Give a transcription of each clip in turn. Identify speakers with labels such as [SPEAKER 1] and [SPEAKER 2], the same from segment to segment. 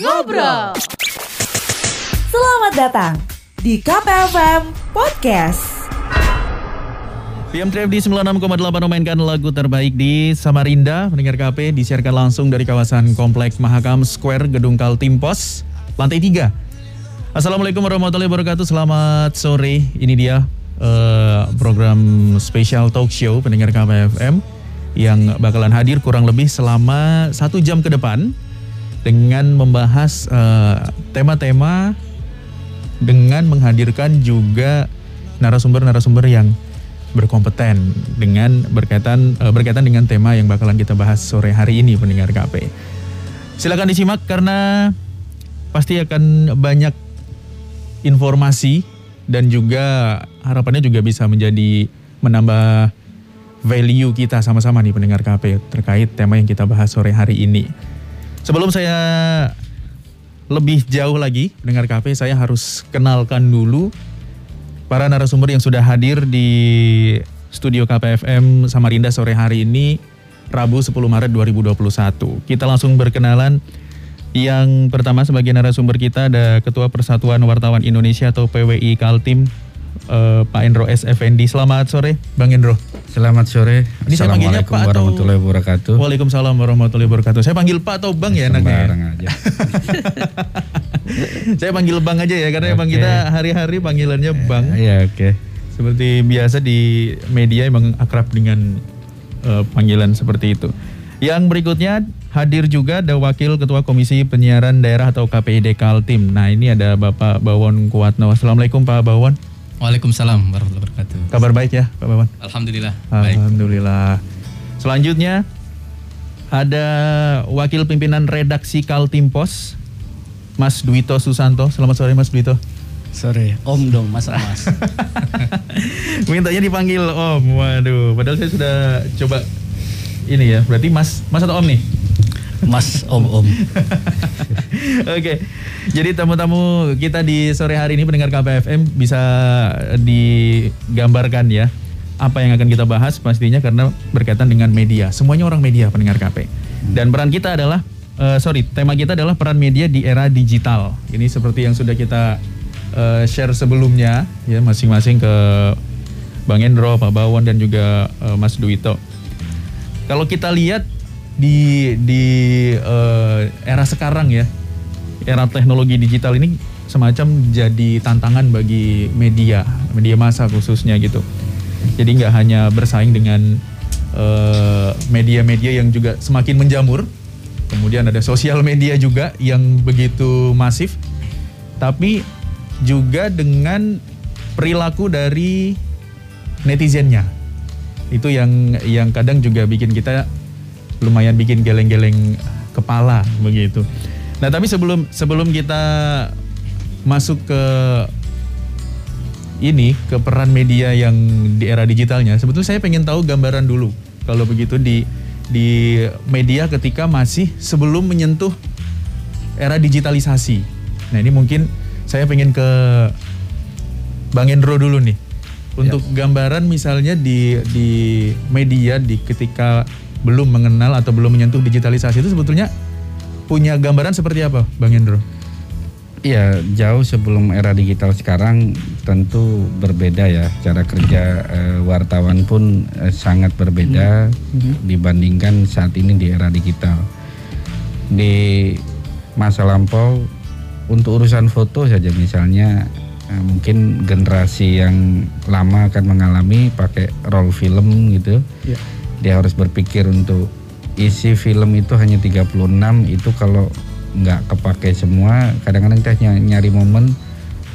[SPEAKER 1] Ngobrol. Selamat datang di KPFM Podcast.
[SPEAKER 2] PM Trap di 96,8 memainkan lagu terbaik di Samarinda. Pendengar KP disiarkan langsung dari kawasan Kompleks Mahakam Square Gedung Kaltim Pos, lantai 3. Assalamualaikum warahmatullahi wabarakatuh. Selamat sore. Ini dia uh, program spesial talk show pendengar KPFM yang bakalan hadir kurang lebih selama satu jam ke depan dengan membahas eh, tema-tema uh, dengan menghadirkan juga narasumber-narasumber yang berkompeten dengan berkaitan uh, berkaitan dengan tema yang bakalan kita bahas sore hari ini pendengar KP. Silakan disimak karena pasti akan banyak informasi dan juga harapannya juga bisa menjadi menambah value kita sama-sama nih pendengar KP terkait tema yang kita bahas sore hari ini. Sebelum saya lebih jauh lagi pendengar KP, saya harus kenalkan dulu para narasumber yang sudah hadir di studio KPFM Samarinda sore hari ini Rabu 10 Maret 2021. Kita langsung berkenalan yang pertama sebagai narasumber kita ada Ketua Persatuan Wartawan Indonesia atau PWI Kaltim uh, Pak Endro S. Effendi. Selamat sore Bang Endro.
[SPEAKER 3] Selamat sore.
[SPEAKER 2] Ini saya panggilnya Pak
[SPEAKER 3] warahmatullahi wabarakatuh.
[SPEAKER 2] Waalaikumsalam warahmatullahi wabarakatuh. Saya panggil Pak atau Bang ya enaknya?
[SPEAKER 3] Ya? aja.
[SPEAKER 2] saya panggil Bang aja ya karena okay. emang kita hari-hari panggilannya Bang.
[SPEAKER 3] Iya, oke. Okay.
[SPEAKER 2] Seperti biasa di media emang akrab dengan uh, panggilan seperti itu. Yang berikutnya hadir juga ada Wakil Ketua Komisi Penyiaran Daerah atau KPID Kaltim. Nah ini ada Bapak Bawon Kuatno. Assalamualaikum Pak Bawon.
[SPEAKER 4] Waalaikumsalam warahmatullahi wabarakatuh.
[SPEAKER 2] Kabar baik ya Pak Bawon?
[SPEAKER 4] Alhamdulillah.
[SPEAKER 2] Alhamdulillah. Baik. Selanjutnya ada Wakil Pimpinan Redaksi Kaltim Pos Mas Duito Susanto. Selamat sore Mas Duito.
[SPEAKER 5] Sore, Om dong, Mas Mas.
[SPEAKER 2] Mintanya dipanggil Om. Waduh, padahal saya sudah coba ini ya. Berarti Mas, Mas atau Om nih?
[SPEAKER 5] Mas Om Om.
[SPEAKER 2] Oke. Jadi tamu-tamu kita di sore hari ini pendengar KPFM bisa digambarkan ya apa yang akan kita bahas pastinya karena berkaitan dengan media. Semuanya orang media pendengar KP. Dan peran kita adalah uh, sorry, tema kita adalah peran media di era digital. Ini seperti yang sudah kita uh, share sebelumnya, ya masing-masing ke Bang Endro, Pak Bawon dan juga uh, Mas Duito. Kalau kita lihat di di uh, era sekarang ya, era teknologi digital ini semacam jadi tantangan bagi media, media massa khususnya gitu. Jadi nggak hanya bersaing dengan media-media uh, yang juga semakin menjamur, Kemudian ada sosial media juga yang begitu masif. Tapi juga dengan perilaku dari netizennya. Itu yang yang kadang juga bikin kita lumayan bikin geleng-geleng kepala begitu. Nah, tapi sebelum sebelum kita masuk ke ini ke peran media yang di era digitalnya, sebetulnya saya pengen tahu gambaran dulu kalau begitu di di media ketika masih sebelum menyentuh era digitalisasi. Nah ini mungkin saya pengen ke Bang Endro dulu nih untuk ya. gambaran misalnya di di media di ketika belum mengenal atau belum menyentuh digitalisasi itu sebetulnya punya gambaran seperti apa Bang Endro?
[SPEAKER 3] Iya, jauh sebelum era digital sekarang tentu berbeda ya. Cara kerja uh, wartawan pun uh, sangat berbeda hmm. dibandingkan saat ini di era digital. Di masa lampau untuk urusan foto saja misalnya uh, mungkin generasi yang lama akan mengalami pakai roll film gitu. Yeah. Dia harus berpikir untuk isi film itu hanya 36 itu kalau nggak kepake semua kadang-kadang kita nyari momen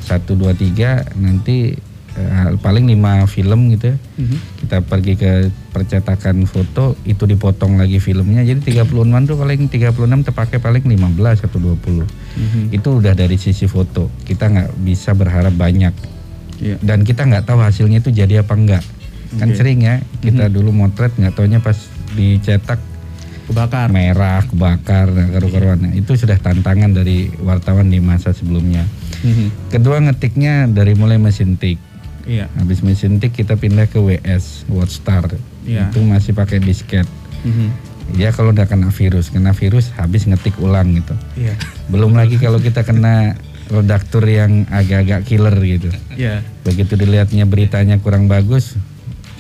[SPEAKER 3] satu dua tiga nanti uh, paling lima film gitu mm-hmm. kita pergi ke percetakan foto itu dipotong lagi filmnya jadi 36 tuh paling 36 terpakai paling 15 atau 20 mm-hmm. itu udah dari sisi foto kita nggak bisa berharap banyak yeah. dan kita nggak tahu hasilnya itu jadi apa enggak okay. kan sering ya kita mm-hmm. dulu motret nggak taunya pas dicetak
[SPEAKER 2] kebakar
[SPEAKER 3] merah kebakar karu-karuan nah, itu sudah tantangan dari wartawan di masa sebelumnya mm-hmm. kedua ngetiknya dari mulai mesin tik iya. habis mesin tik kita pindah ke WS Wordstar iya. itu masih pakai disket mm-hmm. Ya kalau udah kena virus, kena virus habis ngetik ulang gitu.
[SPEAKER 2] Iya.
[SPEAKER 3] Belum lagi kalau kita kena redaktur yang agak-agak killer gitu.
[SPEAKER 2] Iya.
[SPEAKER 3] Begitu dilihatnya beritanya kurang bagus,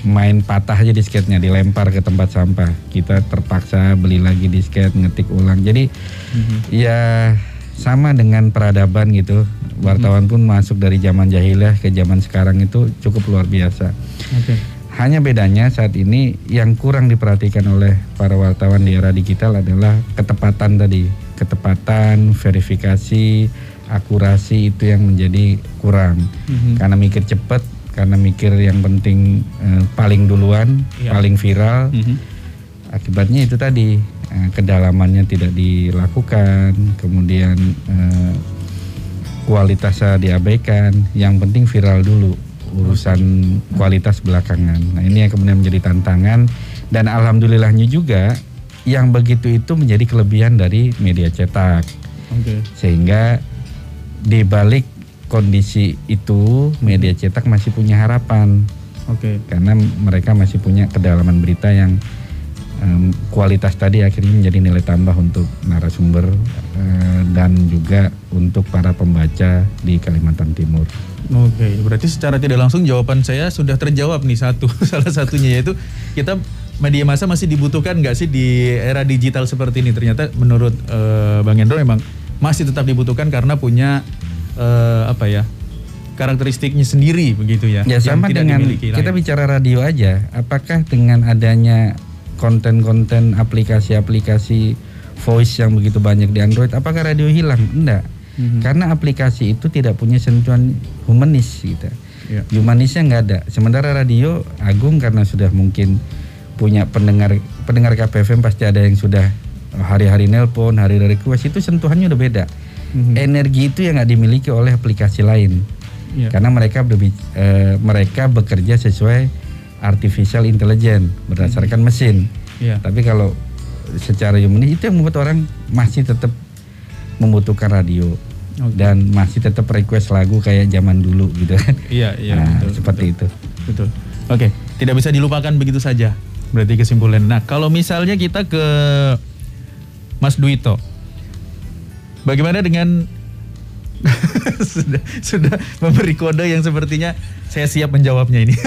[SPEAKER 3] main patah aja disketnya dilempar ke tempat sampah. Kita terpaksa beli lagi disket, ngetik ulang. Jadi ya sama dengan peradaban gitu. Wartawan pun masuk dari zaman jahiliyah ke zaman sekarang itu cukup luar biasa.
[SPEAKER 2] Oke.
[SPEAKER 3] Hanya bedanya saat ini yang kurang diperhatikan oleh para wartawan di era digital adalah ketepatan tadi, ketepatan, verifikasi, akurasi itu yang menjadi kurang.
[SPEAKER 2] Mhm.
[SPEAKER 3] Karena mikir cepat, karena mikir yang penting eh, paling duluan,
[SPEAKER 2] Iya.
[SPEAKER 3] paling viral,
[SPEAKER 2] Mhm.
[SPEAKER 3] akibatnya itu tadi eh, kedalamannya tidak dilakukan, kemudian eh, kualitasnya diabaikan. Yang penting viral dulu, urusan kualitas belakangan. Nah ini yang kemudian menjadi tantangan dan alhamdulillahnya juga yang begitu itu menjadi kelebihan dari media cetak
[SPEAKER 2] Oke.
[SPEAKER 3] sehingga di balik kondisi itu media cetak masih punya harapan
[SPEAKER 2] Oke.
[SPEAKER 3] karena mereka masih punya kedalaman berita yang em, kualitas tadi akhirnya menjadi nilai tambah untuk narasumber eh, dan juga untuk para pembaca di Kalimantan Timur.
[SPEAKER 2] Oke, berarti secara tidak langsung jawaban saya sudah terjawab nih satu, salah satunya yaitu kita media massa masih dibutuhkan nggak sih di era digital seperti ini? Ternyata menurut eh, Bang Hendro memang masih tetap dibutuhkan karena punya eh, apa ya karakteristiknya sendiri begitu ya?
[SPEAKER 3] Ya sama dengan kita
[SPEAKER 2] lain.
[SPEAKER 3] bicara radio aja, apakah dengan adanya konten-konten aplikasi-aplikasi voice yang begitu banyak di Android, apakah radio hilang? Enggak.
[SPEAKER 2] Mhm.
[SPEAKER 3] Karena aplikasi itu tidak punya sentuhan humanis gitu.
[SPEAKER 2] Ya.
[SPEAKER 3] Humanisnya nggak ada. Sementara radio Agung karena sudah mungkin punya pendengar pendengar KPFM pasti ada yang sudah hari-hari nelpon, hari-hari request itu sentuhannya udah beda.
[SPEAKER 2] Mhm.
[SPEAKER 3] Energi itu yang nggak dimiliki oleh aplikasi lain.
[SPEAKER 2] Ya.
[SPEAKER 3] Karena mereka berbi- eh, mereka bekerja sesuai artificial intelligence berdasarkan mesin.
[SPEAKER 2] Ya.
[SPEAKER 3] Tapi kalau secara humanis itu yang membuat orang masih tetap membutuhkan radio
[SPEAKER 2] Oke.
[SPEAKER 3] dan masih tetap request lagu kayak zaman dulu gitu kan.
[SPEAKER 2] Iya, iya,
[SPEAKER 3] Nah,
[SPEAKER 2] betul,
[SPEAKER 3] seperti itu.
[SPEAKER 2] Betul. Oke, tidak bisa dilupakan begitu saja. Berarti kesimpulan. Nah, kalau misalnya kita ke Mas Duito. Bagaimana dengan sudah sudah memberi kode yang sepertinya saya siap menjawabnya ini.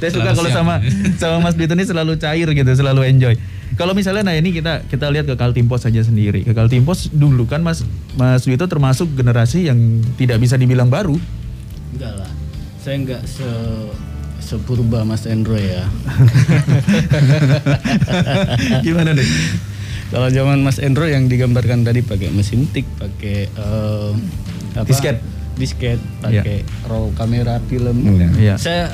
[SPEAKER 2] saya suka kalau sama sama Mas Duito ini selalu cair gitu, selalu enjoy. Kalau misalnya nah ini kita kita lihat ke Kaltimpos saja sendiri. Ke Kaltimpos dulu kan Mas Mas Duito termasuk generasi yang tidak bisa dibilang baru.
[SPEAKER 5] Enggak lah. Saya enggak se sepurba Mas Endro ya.
[SPEAKER 2] Gimana deh?
[SPEAKER 5] Kalau zaman Mas Endro yang digambarkan tadi pakai mesin tik, pakai eh, apa?
[SPEAKER 2] Disket.
[SPEAKER 5] Disket, pakai roll kamera film.
[SPEAKER 3] Iya.
[SPEAKER 2] Iya.
[SPEAKER 5] Saya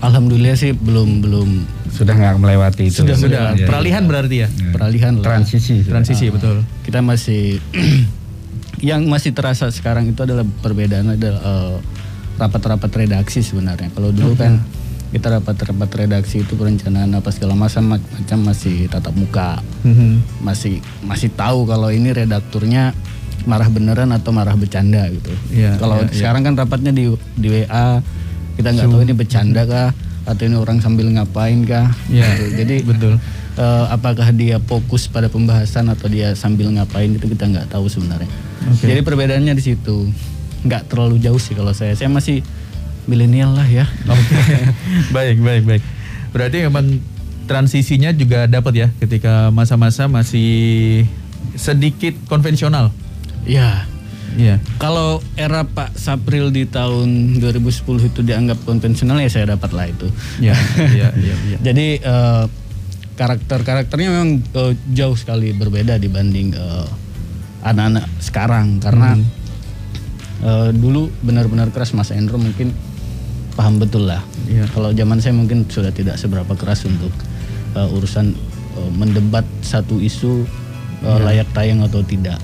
[SPEAKER 5] alhamdulillah sih belum belum
[SPEAKER 3] Sudah nggak melewati itu.
[SPEAKER 2] Sudah sudah
[SPEAKER 3] Iya, iya.
[SPEAKER 2] peralihan berarti ya.
[SPEAKER 3] Iya.
[SPEAKER 5] peralihan lah.
[SPEAKER 3] Transisi.
[SPEAKER 2] Transisi betul.
[SPEAKER 5] kita masih yang masih terasa sekarang itu adalah perbedaan adalah eh, rapat-rapat redaksi sebenarnya. Kalau dulu kan kita rapat-rapat redaksi itu perencanaan apa segala macam macam masih tatap muka,
[SPEAKER 2] Mhm.
[SPEAKER 5] masih masih tahu kalau ini redakturnya marah beneran atau marah bercanda gitu.
[SPEAKER 2] Iya,
[SPEAKER 5] kalau
[SPEAKER 2] iya, iya.
[SPEAKER 5] sekarang kan rapatnya di di WA kita nggak tahu ini bercanda kah atau ini orang sambil ngapain kah.
[SPEAKER 2] Iya,
[SPEAKER 5] Gitu. Jadi
[SPEAKER 2] betul.
[SPEAKER 5] eh, apakah dia fokus pada pembahasan atau dia sambil ngapain itu kita nggak tahu sebenarnya.
[SPEAKER 2] Oke.
[SPEAKER 5] Jadi perbedaannya di situ. Nggak terlalu jauh sih kalau saya. Saya masih milenial lah ya.
[SPEAKER 2] Oke. baik, baik, baik. Berarti memang transisinya juga dapat ya ketika masa-masa masih sedikit konvensional.
[SPEAKER 5] Ya.
[SPEAKER 2] Iya.
[SPEAKER 5] Kalau era Pak Sapril di tahun 2010 itu dianggap konvensional ya saya dapat lah itu.
[SPEAKER 2] Iya, iya, iya, iya.
[SPEAKER 5] Jadi eh, karakter-karakternya memang eh, jauh sekali berbeda dibanding eh, anak-anak sekarang karena
[SPEAKER 2] Hmm.
[SPEAKER 5] eh, dulu benar-benar keras Mas Endro mungkin paham betul lah.
[SPEAKER 2] Iya.
[SPEAKER 5] Kalau zaman saya mungkin sudah tidak seberapa keras untuk eh, urusan eh, mendebat satu isu eh,
[SPEAKER 2] Iya.
[SPEAKER 5] layak tayang atau tidak.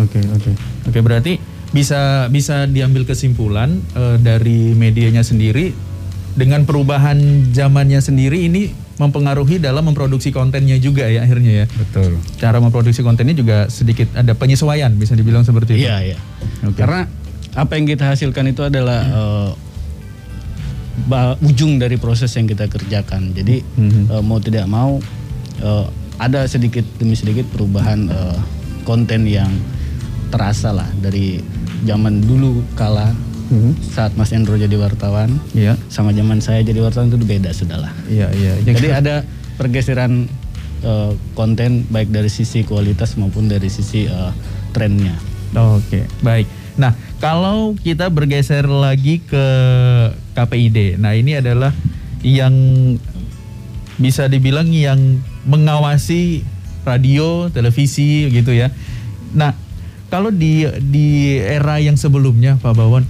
[SPEAKER 2] Oke, oke. Oke, berarti bisa bisa diambil kesimpulan eh, dari medianya sendiri dengan perubahan zamannya sendiri ini mempengaruhi dalam memproduksi kontennya juga ya akhirnya ya.
[SPEAKER 3] Betul.
[SPEAKER 2] Cara memproduksi kontennya juga sedikit ada penyesuaian bisa dibilang seperti itu.
[SPEAKER 5] Iya, iya.
[SPEAKER 2] Oke.
[SPEAKER 5] Karena apa yang kita hasilkan itu adalah eh, ujung dari proses yang kita kerjakan. Jadi eh, mau tidak mau eh, ada sedikit demi sedikit perubahan eh, konten yang terasa lah dari zaman dulu kala saat Mas Endro jadi wartawan
[SPEAKER 2] Iya.
[SPEAKER 5] sama zaman saya jadi wartawan itu beda sudah lah.
[SPEAKER 2] Iya, iya.
[SPEAKER 5] Jadi ada pergeseran eh, konten baik dari sisi kualitas maupun dari sisi eh, trennya.
[SPEAKER 2] Oke, baik. Nah, kalau kita bergeser lagi ke KPID. Nah, ini adalah yang bisa dibilang yang mengawasi radio, televisi gitu ya. Nah, kalau di di era yang sebelumnya Pak Bawon,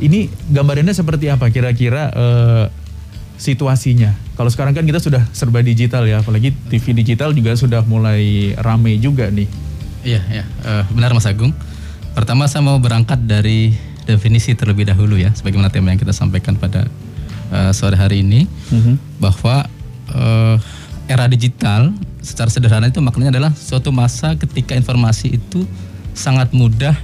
[SPEAKER 2] ini gambarannya seperti apa kira-kira eh, situasinya? Kalau sekarang kan kita sudah serba digital ya, apalagi TV digital juga sudah mulai rame juga nih.
[SPEAKER 4] Iya, iya. Eh, benar Mas Agung. Pertama saya mau berangkat dari definisi terlebih dahulu ya, sebagaimana tema yang kita sampaikan pada eh, sore hari ini, bahwa eh, era digital secara sederhana itu maknanya adalah suatu masa ketika informasi itu sangat mudah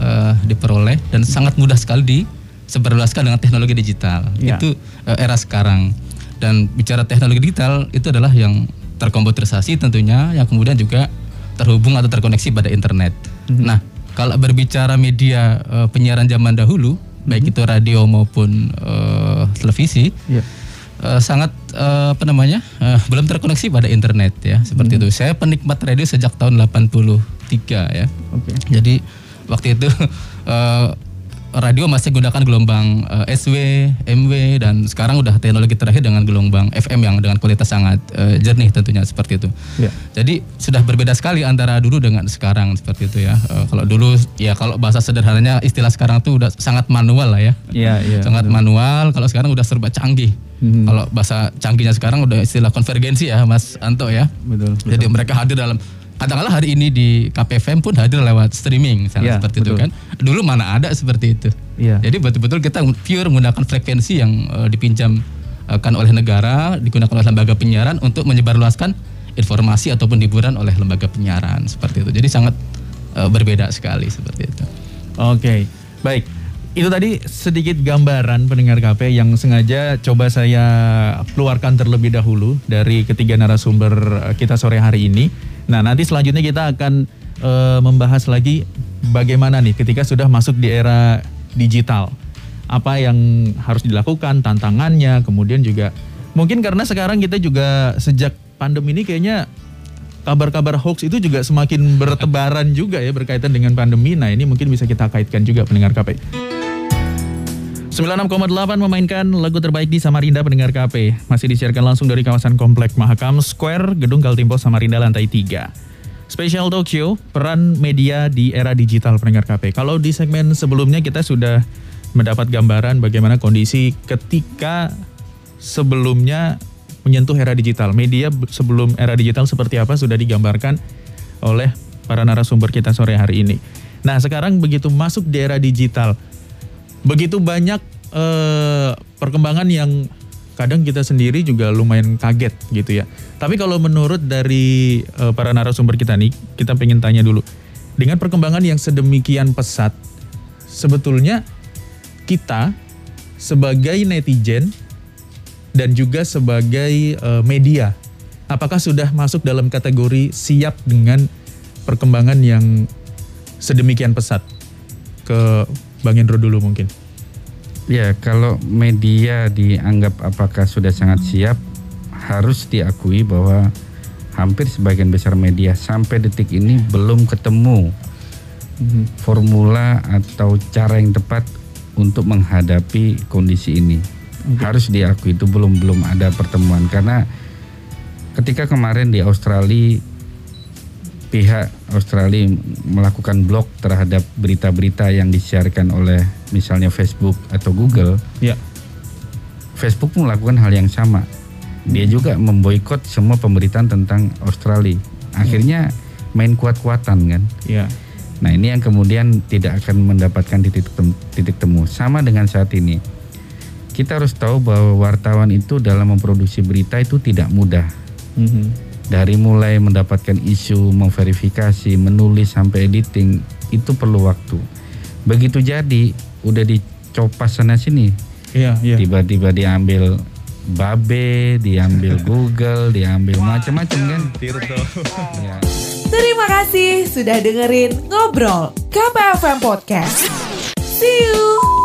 [SPEAKER 4] eh, diperoleh dan sangat mudah sekali disebarluaskan dengan teknologi digital.
[SPEAKER 2] Ya.
[SPEAKER 4] Itu eh, era sekarang. Dan bicara teknologi digital itu adalah yang terkomputerisasi tentunya, yang kemudian juga terhubung atau terkoneksi pada internet. Nah, kalau berbicara media eh, penyiaran zaman dahulu, baik itu radio maupun eh, televisi,
[SPEAKER 2] Iya.
[SPEAKER 4] eh, sangat eh, apa namanya eh, belum terkoneksi pada internet ya seperti itu. Saya penikmat radio sejak tahun 83 ya.
[SPEAKER 2] Oke.
[SPEAKER 4] Jadi waktu itu eh, radio masih gunakan gelombang eh, SW, MW dan sekarang udah teknologi terakhir dengan gelombang FM yang dengan kualitas sangat eh, jernih tentunya seperti itu.
[SPEAKER 2] Iya.
[SPEAKER 4] Jadi sudah berbeda sekali antara dulu dengan sekarang seperti itu ya. Eh, kalau dulu ya kalau bahasa sederhananya istilah sekarang tuh udah sangat manual lah ya.
[SPEAKER 2] Iya, iya.
[SPEAKER 4] Sangat manual. Kalau sekarang udah serba canggih.
[SPEAKER 2] Mhm.
[SPEAKER 4] Kalau bahasa canggihnya sekarang udah istilah konvergensi ya Mas Anto ya.
[SPEAKER 2] Betul.
[SPEAKER 4] Jadi mereka hadir dalam katakanlah hari ini di KPFM pun hadir lewat streaming misalnya
[SPEAKER 2] Iya,
[SPEAKER 4] seperti
[SPEAKER 2] betul.
[SPEAKER 4] itu kan. Dulu mana ada seperti itu.
[SPEAKER 2] Iya.
[SPEAKER 4] Jadi betul-betul kita pure menggunakan frekuensi yang eh, dipinjamkan oleh negara, digunakan oleh lembaga penyiaran untuk menyebarluaskan informasi ataupun hiburan oleh lembaga penyiaran seperti itu. Jadi sangat eh, berbeda sekali seperti itu.
[SPEAKER 2] Oke, baik. Itu tadi sedikit gambaran pendengar KP yang sengaja coba saya keluarkan terlebih dahulu dari ketiga narasumber eh, kita sore hari ini. Nah, nanti selanjutnya kita akan eh, membahas lagi bagaimana nih ketika sudah masuk di era digital. Apa yang harus dilakukan, tantangannya, kemudian juga mungkin karena sekarang kita juga sejak pandemi ini kayaknya kabar-kabar hoax itu juga semakin bertebaran juga ya berkaitan dengan pandemi. Nah ini mungkin bisa kita kaitkan juga pendengar KP. 96,8 memainkan lagu terbaik di Samarinda pendengar KP. Masih disiarkan langsung dari kawasan Komplek Mahakam Square, Gedung Kaltimpo Samarinda lantai 3. Special Show, peran media di era digital pendengar KP. Kalau di segmen sebelumnya kita sudah mendapat gambaran bagaimana kondisi ketika sebelumnya menyentuh era digital. Media sebelum era digital seperti apa sudah digambarkan oleh para narasumber kita sore hari ini. Nah, sekarang begitu masuk di era digital, begitu banyak eh, perkembangan yang kadang kita sendiri juga lumayan kaget gitu ya. Tapi kalau menurut dari eh, para narasumber kita nih, kita pengen tanya dulu. Dengan perkembangan yang sedemikian pesat, sebetulnya kita sebagai netizen dan juga sebagai eh, media, apakah sudah masuk dalam kategori siap dengan perkembangan yang sedemikian pesat? Ke Bang Hendro dulu mungkin.
[SPEAKER 3] Ya, kalau media dianggap apakah sudah sangat siap, harus diakui bahwa hampir sebagian besar media sampai detik ini belum ketemu formula atau cara yang tepat untuk menghadapi kondisi ini. Harus diakui itu belum belum ada pertemuan karena ketika kemarin di Australia pihak Australia melakukan blok terhadap berita-berita yang disiarkan oleh misalnya Facebook atau Google,
[SPEAKER 2] Ya.
[SPEAKER 3] Facebook pun melakukan hal yang sama. Dia juga memboikot semua pemberitaan tentang Australia. Akhirnya main kuat-kuatan kan.
[SPEAKER 2] Ya.
[SPEAKER 3] Nah ini yang kemudian tidak akan mendapatkan titik temu, titik temu. Sama dengan saat ini. Kita harus tahu bahwa wartawan itu dalam memproduksi berita itu tidak mudah.
[SPEAKER 2] Mhm.
[SPEAKER 3] Dari mulai mendapatkan isu, memverifikasi, menulis sampai editing itu perlu waktu. Begitu jadi udah dicopas sana sini,
[SPEAKER 2] Iya, iya.
[SPEAKER 3] Tiba-tiba diambil Babe, diambil Google, diambil macam-macam kan. Ya.
[SPEAKER 1] Terima kasih sudah dengerin Ngobrol KPFM Podcast. See you!